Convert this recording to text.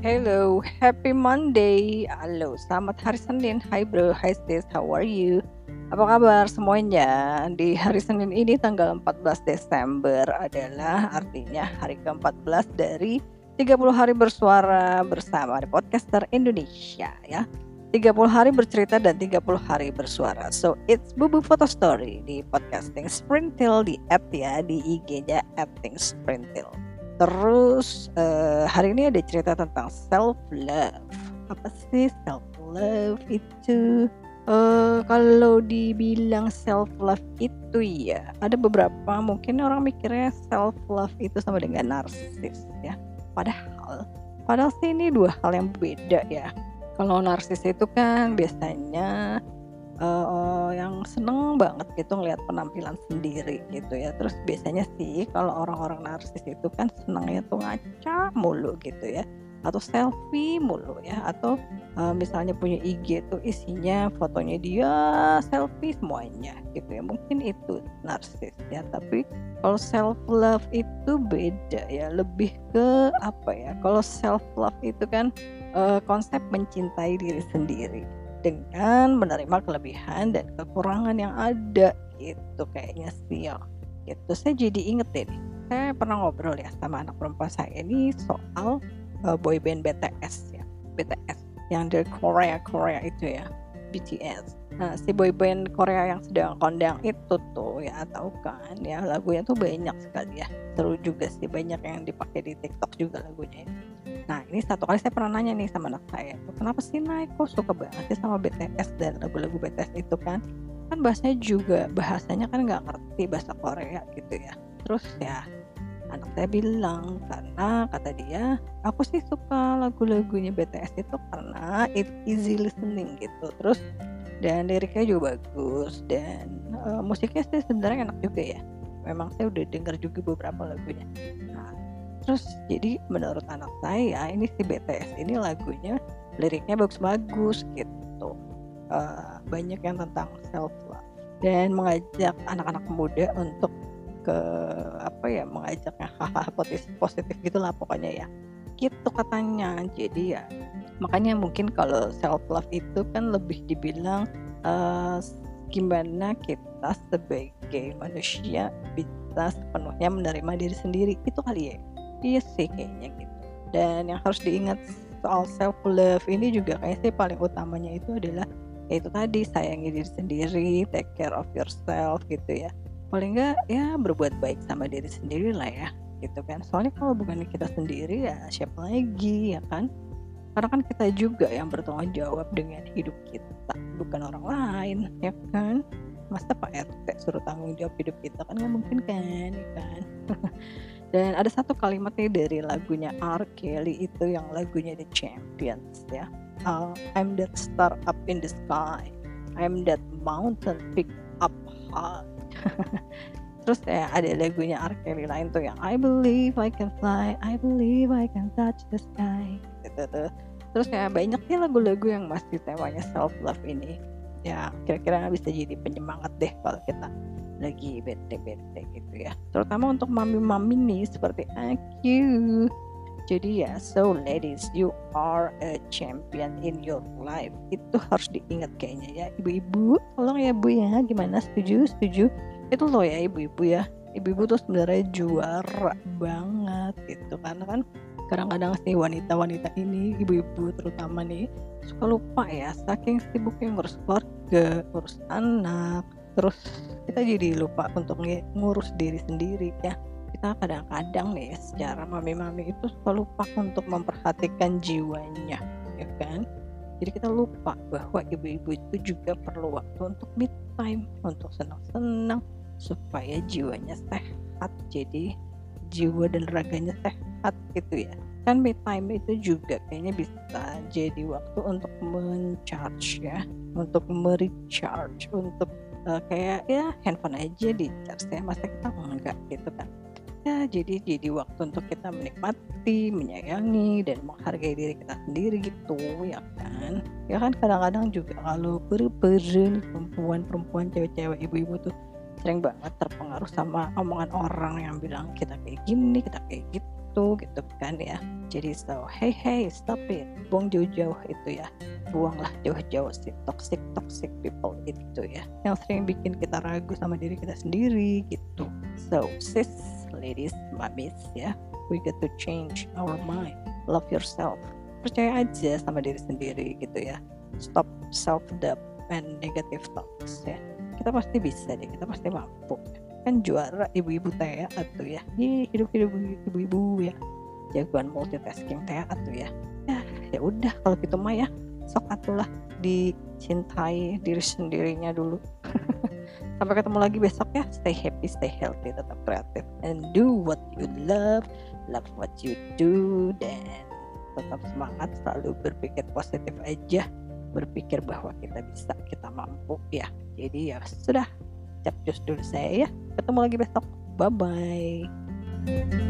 Hello, happy Monday. Halo, selamat hari Senin. Hai bro, hi sis, how are you? Apa kabar semuanya? Di hari Senin ini tanggal 14 Desember adalah artinya hari ke-14 dari 30 hari bersuara bersama di podcaster Indonesia ya. 30 hari bercerita dan 30 hari bersuara. So it's Bubu Photo Story di podcasting Sprintil di app ya di IG-nya Sprintil. Terus uh, hari ini ada cerita tentang self love. Apa sih self love itu? Uh, kalau dibilang self love itu ya ada beberapa mungkin orang mikirnya self love itu sama dengan narsis ya. Padahal padahal sih ini dua hal yang beda ya. Kalau narsis itu kan biasanya uh, yang seneng banget gitu ngelihat penampilan sendiri gitu ya. Terus biasanya sih kalau orang-orang narsis itu kan senangnya tuh ngaca mulu gitu ya. Atau selfie mulu ya. Atau uh, misalnya punya IG tuh isinya fotonya dia selfie semuanya gitu ya. Mungkin itu narsis ya. Tapi kalau self love itu beda ya. Lebih ke apa ya? Kalau self love itu kan uh, konsep mencintai diri sendiri dengan menerima kelebihan dan kekurangan yang ada gitu kayaknya sih ya. Gitu saya jadi inget deh saya pernah ngobrol ya sama anak perempuan saya ini soal uh, boyband BTS ya BTS yang dari Korea Korea itu ya BTS nah si boyband Korea yang sedang kondang itu tuh ya tahu kan? Ya lagunya tuh banyak sekali ya. Seru juga sih banyak yang dipakai di TikTok juga lagunya Nah ini satu kali saya pernah nanya nih sama anak saya, kenapa sih naik kok suka banget sih sama BTS dan lagu-lagu BTS itu kan? Kan bahasanya juga bahasanya kan nggak ngerti bahasa Korea gitu ya. Terus ya anak saya bilang karena kata dia aku sih suka lagu-lagunya BTS itu karena it easy listening gitu. Terus dan liriknya juga bagus dan uh, musiknya sih sebenarnya enak juga ya. Memang saya udah denger juga beberapa lagunya. Terus jadi menurut anak saya ini si BTS ini lagunya liriknya bagus-bagus gitu. Uh, banyak yang tentang self love. Dan mengajak anak-anak muda untuk ke apa ya mengajaknya hahaha positif positif gitulah pokoknya ya. Gitu katanya jadi ya makanya mungkin kalau self love itu kan lebih dibilang uh, gimana kita sebagai manusia bisa sepenuhnya menerima diri sendiri itu kali ya iya sih kayaknya gitu. Dan yang harus diingat soal self love ini juga kayaknya sih paling utamanya itu adalah ya itu tadi sayangi diri sendiri take care of yourself gitu ya. Paling enggak ya berbuat baik sama diri sendiri lah ya gitu kan. Soalnya kalau bukan kita sendiri ya siapa lagi ya kan? Karena kan kita juga yang bertanggung jawab dengan hidup kita bukan orang lain ya kan? Masa Pak RT suruh tanggung jawab hidup kita? Kan nggak mungkin kan ya kan Dan ada satu kalimat nih dari lagunya R. Kelly itu yang lagunya The Champions ya. Uh, I'm that star up in the sky. I'm that mountain pick up high. Terus ya ada lagunya R. Kelly lain tuh yang I believe I can fly, I believe I can touch the sky. Gitu tuh. Terus ya banyak sih lagu-lagu yang masih temanya self love ini. Ya kira-kira bisa jadi penyemangat deh kalau kita lagi bete-bete gitu ya. Terutama untuk mami-mami nih seperti aku. Jadi ya so ladies you are a champion in your life. Itu harus diingat kayaknya ya ibu-ibu. Tolong ya bu ya. Gimana? Setuju? Setuju? Itu loh ya ibu-ibu ya. Ibu-ibu tuh sebenarnya juara banget gitu karena kan? Kadang-kadang sih wanita-wanita ini ibu-ibu terutama nih suka lupa ya saking sibuknya ngurus keluarga ngurus anak terus kita jadi lupa untuk ngurus diri sendiri ya. Kita kadang-kadang nih secara mami-mami itu suka lupa untuk memperhatikan jiwanya ya kan? Jadi kita lupa bahwa ibu-ibu itu juga perlu waktu untuk me time untuk senang-senang supaya jiwanya sehat. Jadi jiwa dan raganya sehat gitu ya. Kan me time itu juga kayaknya bisa jadi waktu untuk mencharge ya untuk merecharge untuk uh, kayak ya handphone aja di charge ya. Masa kita enggak gitu kan? Ya jadi jadi waktu untuk kita menikmati menyayangi dan menghargai diri kita sendiri gitu ya kan? Ya kan kadang-kadang juga kalau berperan perempuan-perempuan cewek-cewek ibu-ibu tuh sering banget terpengaruh sama omongan orang yang bilang kita kayak gini kita kayak gitu itu gitu kan ya. Jadi so hey hey stop it. Buang jauh-jauh itu ya buanglah jauh-jauh toxic toxic people itu ya. Yang sering bikin kita ragu sama diri kita sendiri gitu. So sis ladies mamis ya we get to change our mind. Love yourself. Percaya aja sama diri sendiri gitu ya. Stop self doubt and negative thoughts ya. Kita pasti bisa deh kita pasti mampu. Kan juara ibu-ibu teh atau ya. Hidup-hidup ibu-ibu ya. Jagoan multitasking teh atau ya. Ya ya udah kalau gitu mah ya sok atulah dicintai diri sendirinya dulu. Sampai ketemu lagi besok ya stay happy stay healthy tetap kreatif. And do what you love love what you do dan tetap semangat selalu berpikir positif aja. Berpikir bahwa kita bisa kita mampu ya. Jadi ya sudah cap dulu saya ya. Ketemu lagi besok. Bye bye